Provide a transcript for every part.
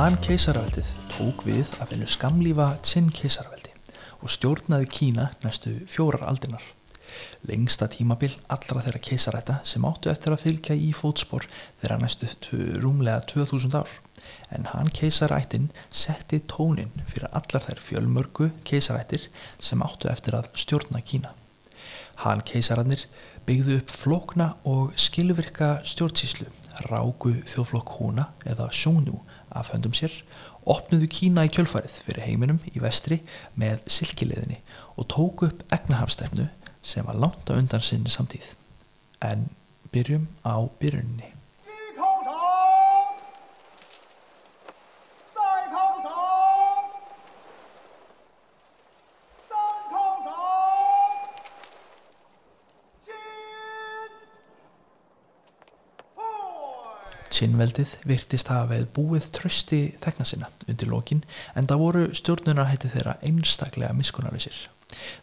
Han keisaraveldið tók við að finna skamlífa Tsin keisaraveldi og stjórnaði Kína næstu fjórar aldinar. Lengsta tímabil allra þeirra keisarætta sem áttu eftir að fylgja í fótspor þeirra næstu rúmlega 2000 ár. En hann keisarættin setti tónin fyrir allar þær fjölmörgu keisarættir sem áttu eftir að stjórna Kína. Hann keisarannir byggðu upp flokna og skilvirka stjórnsíslu, ráku þjóðflokk húna eða sjónu af höndum sér, opnuðu Kína í kjölfarið fyrir heiminum í vestri með silkileðinni og tóku upp egnahafstefnu sem var langt á undan sinni samtíð. En byrjum á byrjunni. Sinnveldið virtist hafa veið búið trösti þegna sinna undir lokin en það voru stjórnunarhætti þeirra einstaklega miskunarleysir.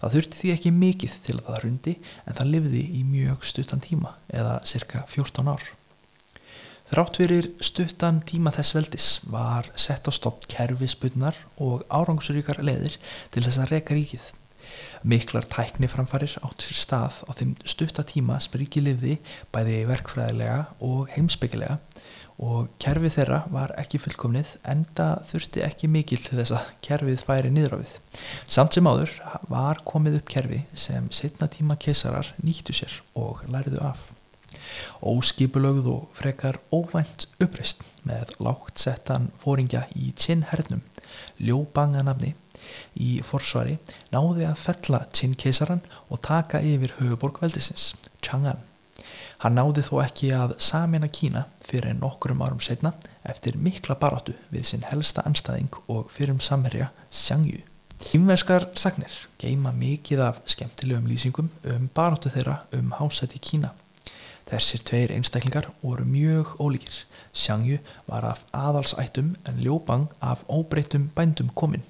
Það þurfti því ekki mikið til að það hrundi en það lifði í mjög stuttan tíma eða cirka 14 ár. Þrátt fyrir stuttan tíma þess veldis var sett á stopp kerfisbunnar og árangsríkar leðir til þess að reka ríkið. Miklar tækni framfarir áttu sér stað á þeim stuttatíma sem ríki lifði bæði verkfræðilega og heimsbyggilega og kerfið þeirra var ekki fullkomnið enda þurfti ekki mikil til þess að kerfið færi við. Samt sem áður var komið upp kerfi sem setna tíma kesarar nýttu sér og læriðu af. Óskipulögð og frekar óvænt uppreist með lágt settan fóringja í tinn hernum, ljóbanganafni í forsvari náði að fella tinn keisaran og taka yfir höfuborgveldisins, Chang'an. Hann náði þó ekki að samina Kína fyrir nokkurum árum setna eftir mikla baráttu við sinn helsta anstæðing og fyrirum samherja Xiangyu. Kínveskar sagnir geima mikið af skemmtilegum lýsingum um baráttu þeirra um hásæti Kína. Þessir tveir einstaklingar voru mjög ólíkir. Xiangyu var af aðalsættum en Liu af óbreytum bændum kominn.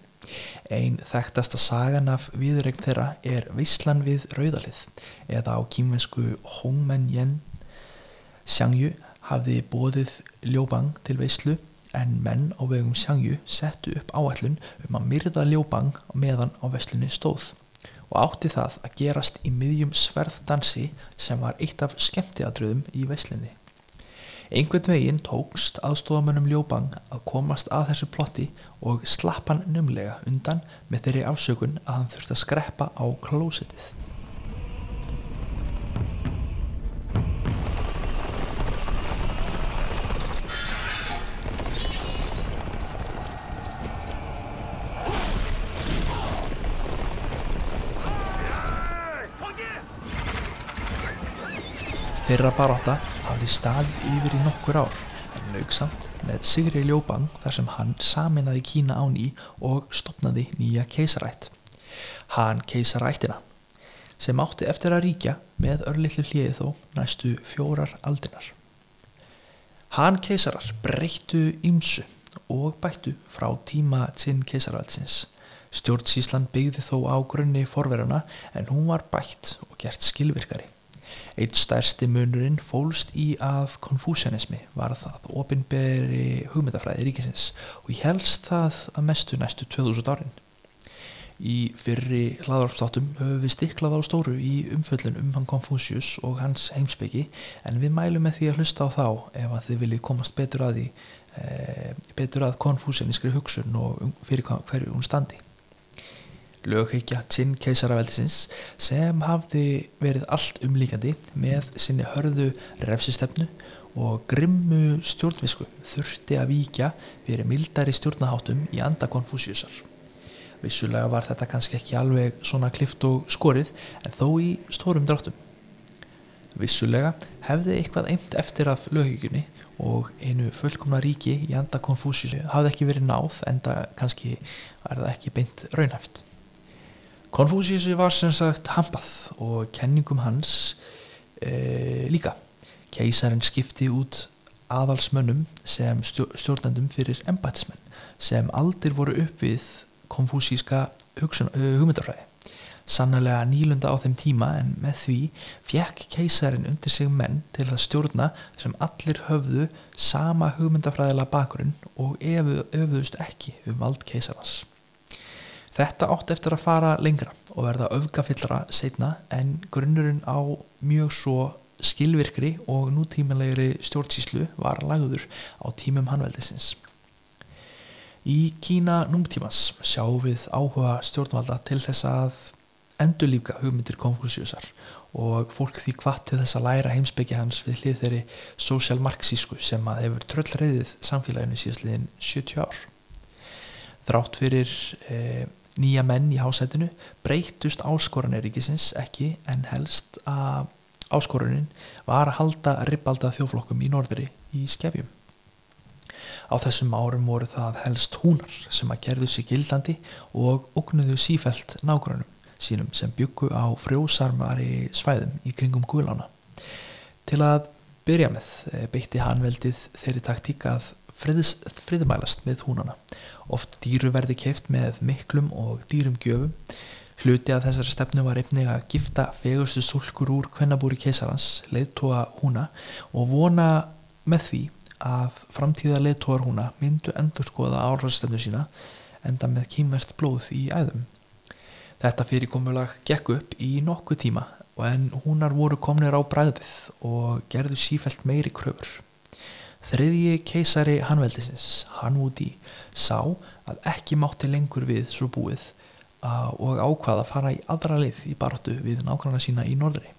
Einn þekktasta sagan af viðregn þeirra er Visslan við Rauðalið eða á kýmvensku Hongmen Yen Xiangyu hafði bóðið Liubang til veislu en menn á vegum Xiangyu settu upp áallun um að myrða Liubang meðan á veislunni stóð og átti það að gerast í miðjum sverðdansi sem var eitt af skemmtiadröðum í veislinni. Einhvern veginn tókst aðstofamönnum Ljóbang að komast að þessu plotti og slapp hann numlega undan með þeirri afsökun að hann þurfti að skreppa á klósitið. Þeirra baráta hafði staðið yfir í nokkur ár en laugsamt með Sigri Ljóbang þar sem hann saminaði Kína á ný og stopnaði nýja keisarætt. Hann keisarættina sem átti eftir að ríkja með örlillu hliði þó næstu fjórar aldinar. Hann keisarar breyttu ymsu og bættu frá tíma sinn keisarvaldsins. Stjórnsíslan byggði þó á grunni forverðana en hún var bætt og gert skilvirkari. Eitt stærsti munurinn fólst í að konfúsianismi var það ofinberi hugmyndafræði ríkisins og ég helst það að mestu næstu 2000 árin. Í fyrri hlaðarpstáttum höfum við stiklað á stóru í umföllun um hann Konfúsius og hans heimsbyggi en við mælum með því að hlusta á þá ef að þið viljið komast betur að e, að konfúsianískri hugsun og um, fyrir hverju hún standi lögheikja Tsin keisaraveldisins sem hafði verið allt umlíkandi með sinni hörðu refsistefnu og grimmu stjórnvisku þurfti að víkja fyrir mildari stjórnaháttum í anda konfúsiusar. Vissulega var þetta kannski ekki alveg svona klift og skorið en þó í stórum dráttum. Vissulega hefði eitthvað eimt eftir af lögheikunni og einu fullkomna ríki í anda konfúsiusi hafði ekki verið náð en það kannski er það ekki beint raunhæft. Konfúsiusi var sem sagt hampað og kenningum hans e, líka. Keisarinn skipti út aðalsmönnum sem stjórnandum fyrir embætismenn sem aldir voru upp við konfúsíska hugmyndafræði. sannlega nýlunda á þeim tíma en með því fjekk keisarin undir sig menn til að stjórna sem allir höfðu sama hugmyndafræðilega bakgrunn og öfuðust ekki um vald keisarans. Þetta átt eftir að fara lengra og verða öfgafillra setna en grunnurinn á mjög svo skilvirkri og nútímanlegri stjórnsíslu var lagður á tímum hanveldisins. Í Kína númtímans sjáum við áhuga stjórnvalda til þess að endurlífka hugmyndir konkursjósar og fólk því hvað til þess að læra heimsbyggja hans við hlið þeirri social marxísku sem að hefur tröllreiðið samfélaginu síðastliðin 70 ár. Þrátt fyrir e, nýja menn í hásætinu breytust áskoranir ríkisins ekki en helst að áskorunin var að halda ribalda þjóflokkum í norðri í skefjum. Á þessum árum voru það helst húnar sem að gerðu sig gildandi og ógnuðu sífælt nágrunum sínum sem byggu á frjósarmari svæðum í kringum guðlána. Til að byrja með eh, beitti hann veldið þeirri taktík að friðs, friðmælast með húnana. Oft dýru verði keift með miklum og dýrum gjöfum. Hluti af þessari stefnu var einnig að gifta fegustu sulkur úr kvennabúri keisarans, leiðtóa húna og vona með því að framtíða leiðtóar húna myndu endur skoða áhrastefnu sína enda með kýmverst blóð í æðum. Þetta fyrirkomulag gekk upp í nokkuð tíma en húnar voru komnir á bræðið og gerðu sífælt meiri kröfur. Þriðji keisari Hanveldisins, Hanúdi, sá að ekki mátti lengur við svo búið og ákvaða að fara í aðra lið í bartu við nákvæmlega sína í norðri.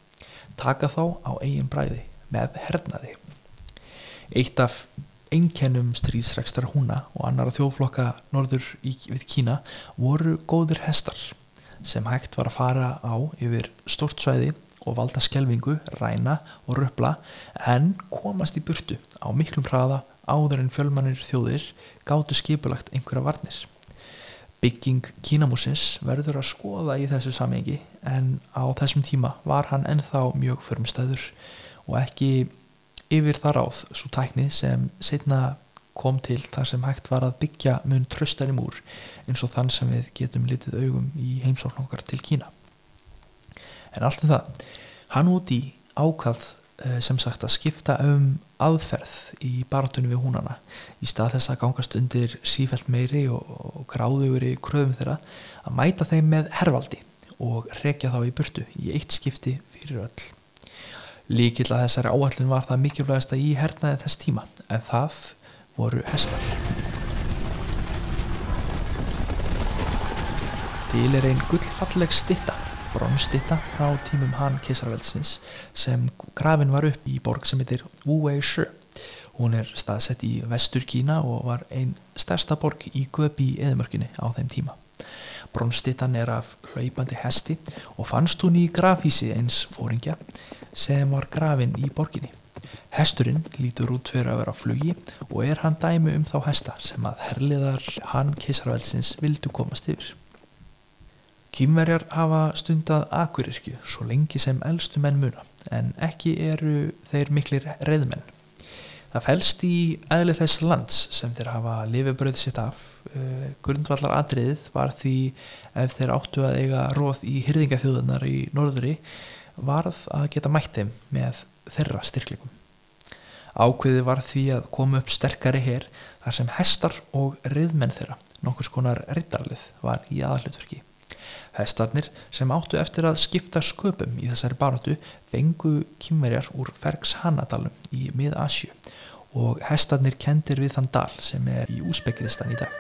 Taka þá á eigin bræði með hernaði. Eitt af einkennum stríðsrekstar húna og annara þjóflokka norður í, við Kína voru góðir hestar sem hægt var að fara á yfir stort svæði og valda skjelvingu, ræna og röpla en komast í burtu á miklum hraða áður en fjölmannir þjóðir gáttu skipulagt einhverja varnir. Bygging Kínamúsins verður að skoða í þessu samengi en á þessum tíma var hann ennþá mjög förmstæður og ekki yfir þar áð svo tækni sem setna kom til þar sem hægt var að byggja mun tröstari múr eins og þann sem við getum litið augum í heimsókn okkar til Kína. En allt um það, hann úti ákvað eh, sem sagt að skipta um aðferð í baratunum við húnana í stað þess að gangast undir sífælt meiri og, í kröfum þeirra að mæta þeim með hervaldi og rekja þá í burtu í eitt skipti fyrir öll. Líkill að þessari áallin var það mikilvægast að í hernaði þess tíma en það voru hestar. Til er einn gullfalleg stitta, bronstitta frá tímum Han Kesarveldsins sem grafin var upp í borg sem heitir Wu Wei Shi. Hún er staðsett í vestur Kína og var einn stærsta borg í Göbi eðmörkinni á þeim tíma. Bronstittan er af hlaupandi hesti og fannst hún í grafhísi eins fóringja sem var grafin í borginni. Hesturinn lítur út fyrir að vera á flugi og er hann dæmi um þá hesta sem að herliðar hann keisarvelsins vildu komast yfir. Kýmverjar hafa stundað akurirkju svo lengi sem eldstu menn muna en ekki eru þeir miklir reyðmenn. Það fælst í eðli þess lands sem þeir hafa lifibröð sitt af. Uh, grundvallar atriðið var því ef þeir áttu að eiga róð í hyrðingaþjóðunar í norðuri varð að geta mætt þeim með þeirra styrklingum. Ákveði var því að koma upp sterkari hér þar sem hestar og riðmenn þeirra, nokkus konar rittarlið, var í aðhlutverki. Hestarnir sem áttu eftir að skipta sköpum í þessari baróttu vengu kymmerjar úr Fergs Hanadalum í mið-Asju og hestarnir kendir við þann dal sem er í Úsbekistan í dag.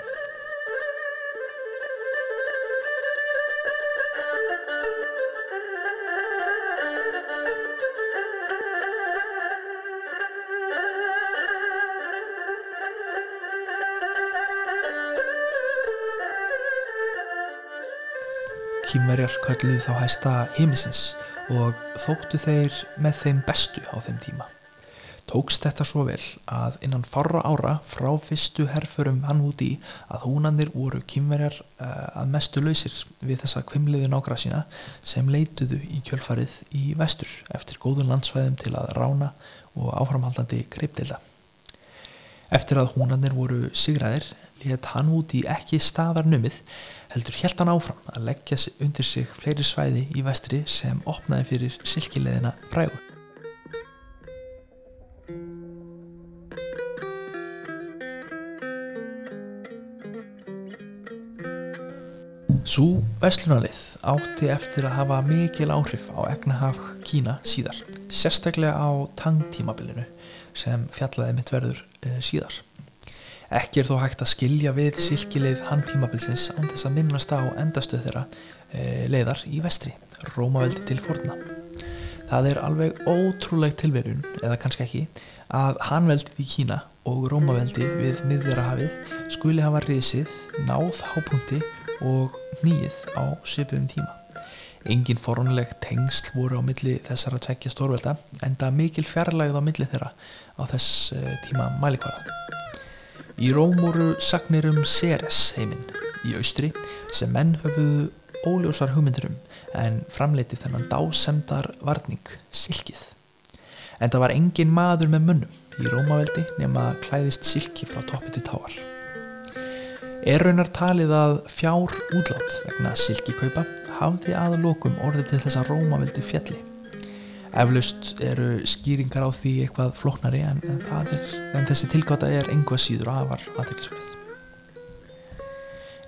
Kýmverjar kölluðu þá hæsta heimisins og þóttu þeir með þeim bestu á þeim tíma. Tókst þetta svo vel að innan farra ára frá fyrstu herfurum hann út í að húnandir voru kýmverjar uh, að mestu lausir við þessa kvimliðu nákra sína sem leituðu í kjölfarið í vestur eftir góðun landsvæðum til að rána og áframhaldandi greipdeila. Eftir að húnandir voru sigraðir let hann út í ekki staðar numið heldur helt hann áfram að leggja undir sig fleiri svæði í vestri sem opnaði fyrir silkileðina frægu. Sú vestlunarlið átti eftir að hafa mikil áhrif á egnahaf Kína síðar, sérstaklega á tangtímabilinu sem fjallaði mitt verður e, síðar. Ekki er þó hægt að skilja við silkileið handtímabilsins án þess að minnast á endastöð þeirra e, leiðar í vestri, Rómaveldi til forna. Það er alveg ótrúleg tilverun, eða kannski ekki, að Hanveldið í Kína og Rómaveldi við miðverahafið skuli hafa risið, náð hápunkti og nýið á svipuðum tíma. Engin forunleg tengsl voru á milli þessara tveggja stórvelda en það mikil fjarlægð á milli þeirra á þess eh, tíma mælikvara. Í Róm voru sagnir um Ceres heiminn í austri sem menn höfuðu óljósar hugmyndurum en framleiti þennan dásemdar varning silkið. En það var engin maður með munnum í Rómaveldi nema klæðist silki frá toppi til táar. Er raunar talið að fjár útlátt vegna silkikaupa hafði aðalokum orðið til þessa rómaveldi fjalli. Eflaust eru skýringar á því eitthvað floknari en, en, er, en þessi tilgáta er einhvað síður afar aðeinsverð.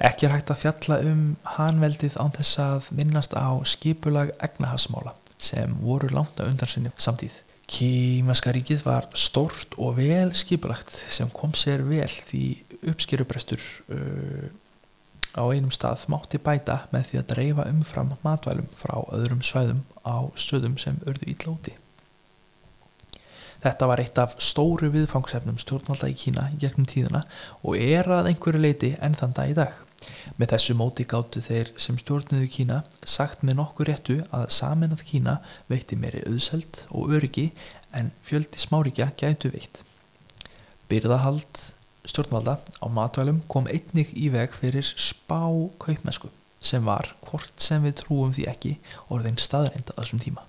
Ekki er hægt að fjalla um hanveldið án þess að minnast á skipulag egnahafsmála sem voru langt að undan sinni samtíð. Kímaska ríkið var stort og vel skipulagt sem kom sér vel því uppskerubrestur uh, á einum stað mátti bæta með því að dreifa umfram matvælum frá öðrum svæðum á stöðum sem örðu ítlóti. Þetta var eitt af stóru viðfangsefnum stjórnvalda í Kína gegnum tíðina og er að einhverju leiti enn þann dag í dag. Með þessu móti gáttu þeir sem stjórnuðu Kína sagt með nokkur réttu að saminað Kína veitti meiri auðseld og öryggi en fjöldi smáríkja gætu veitt. Byrðahald stjórnvalda á matvælum kom einnig í veg fyrir spá kaupmesku sem var, hvort sem við trúum því ekki, orðin staðreind að þessum tíma.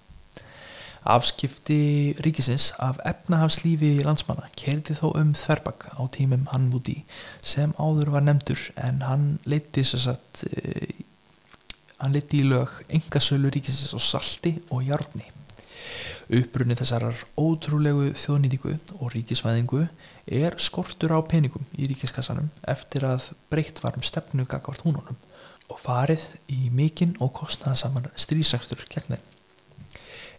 Afskipti ríkisins af efnahafslífi landsmanna kerti þó um þverbak á tímum hann múti sem áður var nefndur en hann leiti e, leiti í lög engasölu ríkisins á salti og hjárni. Upprunni þessarar ótrúlegu þjóðnýtingu og ríkisvæðingu er skortur á peningum í ríkiskassanum eftir að breytt var um stefnu gagvart húnunum og farið í mikinn og kostnaðasaman strísækstur gegn þeim.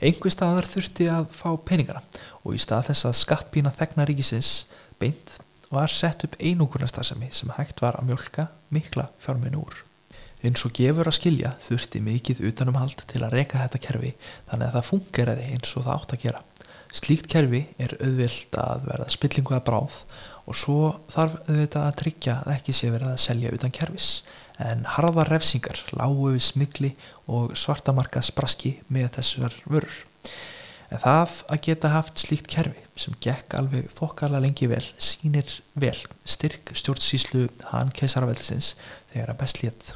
Einhver staðar þurfti að fá peningana og í stað þess að skattpína þegna ríkisins beint var sett upp einungurnastasemi sem hægt var að mjölka mikla fjárminu úr. Eins og gefur að skilja þurfti mikið utanumhald til að reyka þetta kerfi þannig að það fungeraði eins og það átt að gera. Slíkt kerfi er auðvilt að verða spillingu að bráð og svo þarf auðvitað að tryggja að ekki sé verið að selja utan kerfis en harðar refsingar lágu við smigli og svartamarkað spraski með þessar vörur. En það að geta haft slíkt kerfi sem gekk alveg þokkala lengi vel sínir vel styrk stjórnsíslu hann keisaraveldisins þegar að best létt.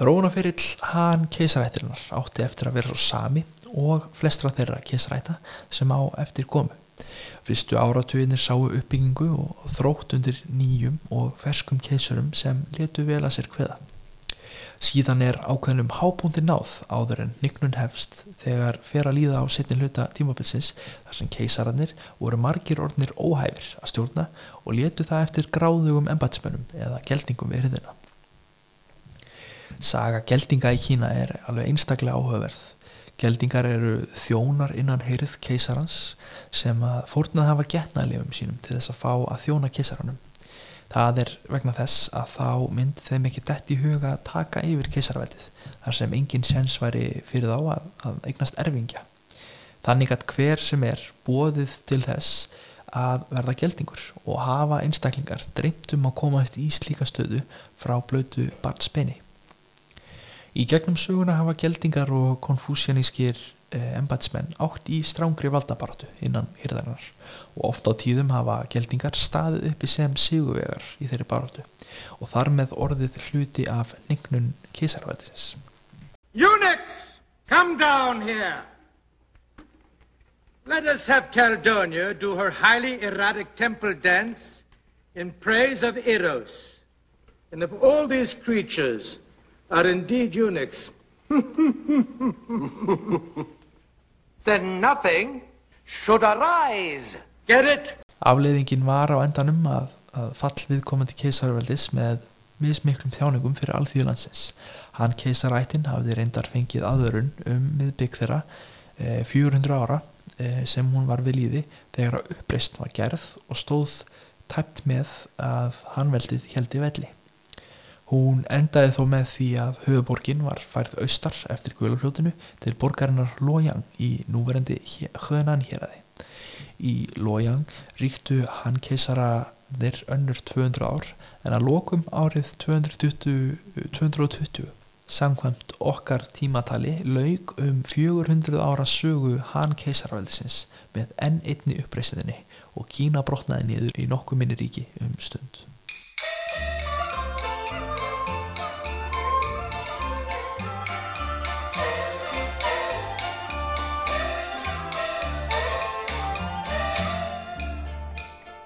Þróunaferill hann keisarættirinnar átti eftir að vera svo sami og flestra þeirra keisræta sem á eftir komu. Fyrstu áratuginir sáu uppbyggingu og þrótt undir nýjum og ferskum keisurum sem letu vel að sér hveða. Síðan er ákveðnum hábúndir náð áður en nignun hefst þegar fer að líða á setni hluta tímabilsins þar sem keisarannir voru margir orðnir óhæfir að stjórna og letu það eftir gráðugum embatsmennum eða geldingum við hriðina. Saga geldinga í Kína er alveg einstaklega áhugaverð Geldingar eru þjónar innan heyrið keisarans sem að fórnað hafa getnaðlefum sínum til þess að fá að þjóna keisaranum. Það er vegna þess að þá mynd þeim ekki dætt í huga að taka yfir keisarveldið þar sem enginn sens væri fyrir þá að, að eignast erfingja. Þannig að hver sem er bóðið til þess að verða geldingur og hafa einstaklingar dreymt um að koma eftir í slíka stöðu frá blötu barnsbeini. Í gegnum söguna hafa geldingar og konfúsjanískir eh, embatsmenn átt í strángri valdabaratu innan hýrðarinnar og ofta á tíðum hafa geldingar staðið uppi sem sigurvegar í þeirri baratu og þar með orðið hluti af ningnun kísarvætisins. Eunuchs, come down here! Let us have Caldonia do her highly erratic temple dance in praise of Eros. And if all these creatures are indeed eunuchs, then nothing should arise. Get it? Afleiðingin var á endanum að, að fall viðkomandi keisarveldis með mismiklum þjáningum fyrir alþýðulandsins. Hann keisarættin hafði reyndar fengið aðvörun um miðbygg þeirra eh, 400 ára eh, sem hún var við líði þegar að uppreist var gerð og stóð tæpt með að hann veldið heldi velli. Hún endaði þó með því að höfuborgin var færð austar eftir guðlafljótinu til borgarinnar Lojang í núverendi Hjönan héræði. Í Lojang ríktu hann keisaraðir önnur 200 ár en að lokum árið 220, 220 samkvæmt okkar tímatali laug um 400 ára sögu hann keisarveldisins með enn einni uppreisiðinni og Kína brotnaði niður í nokkuð minni ríki um stund.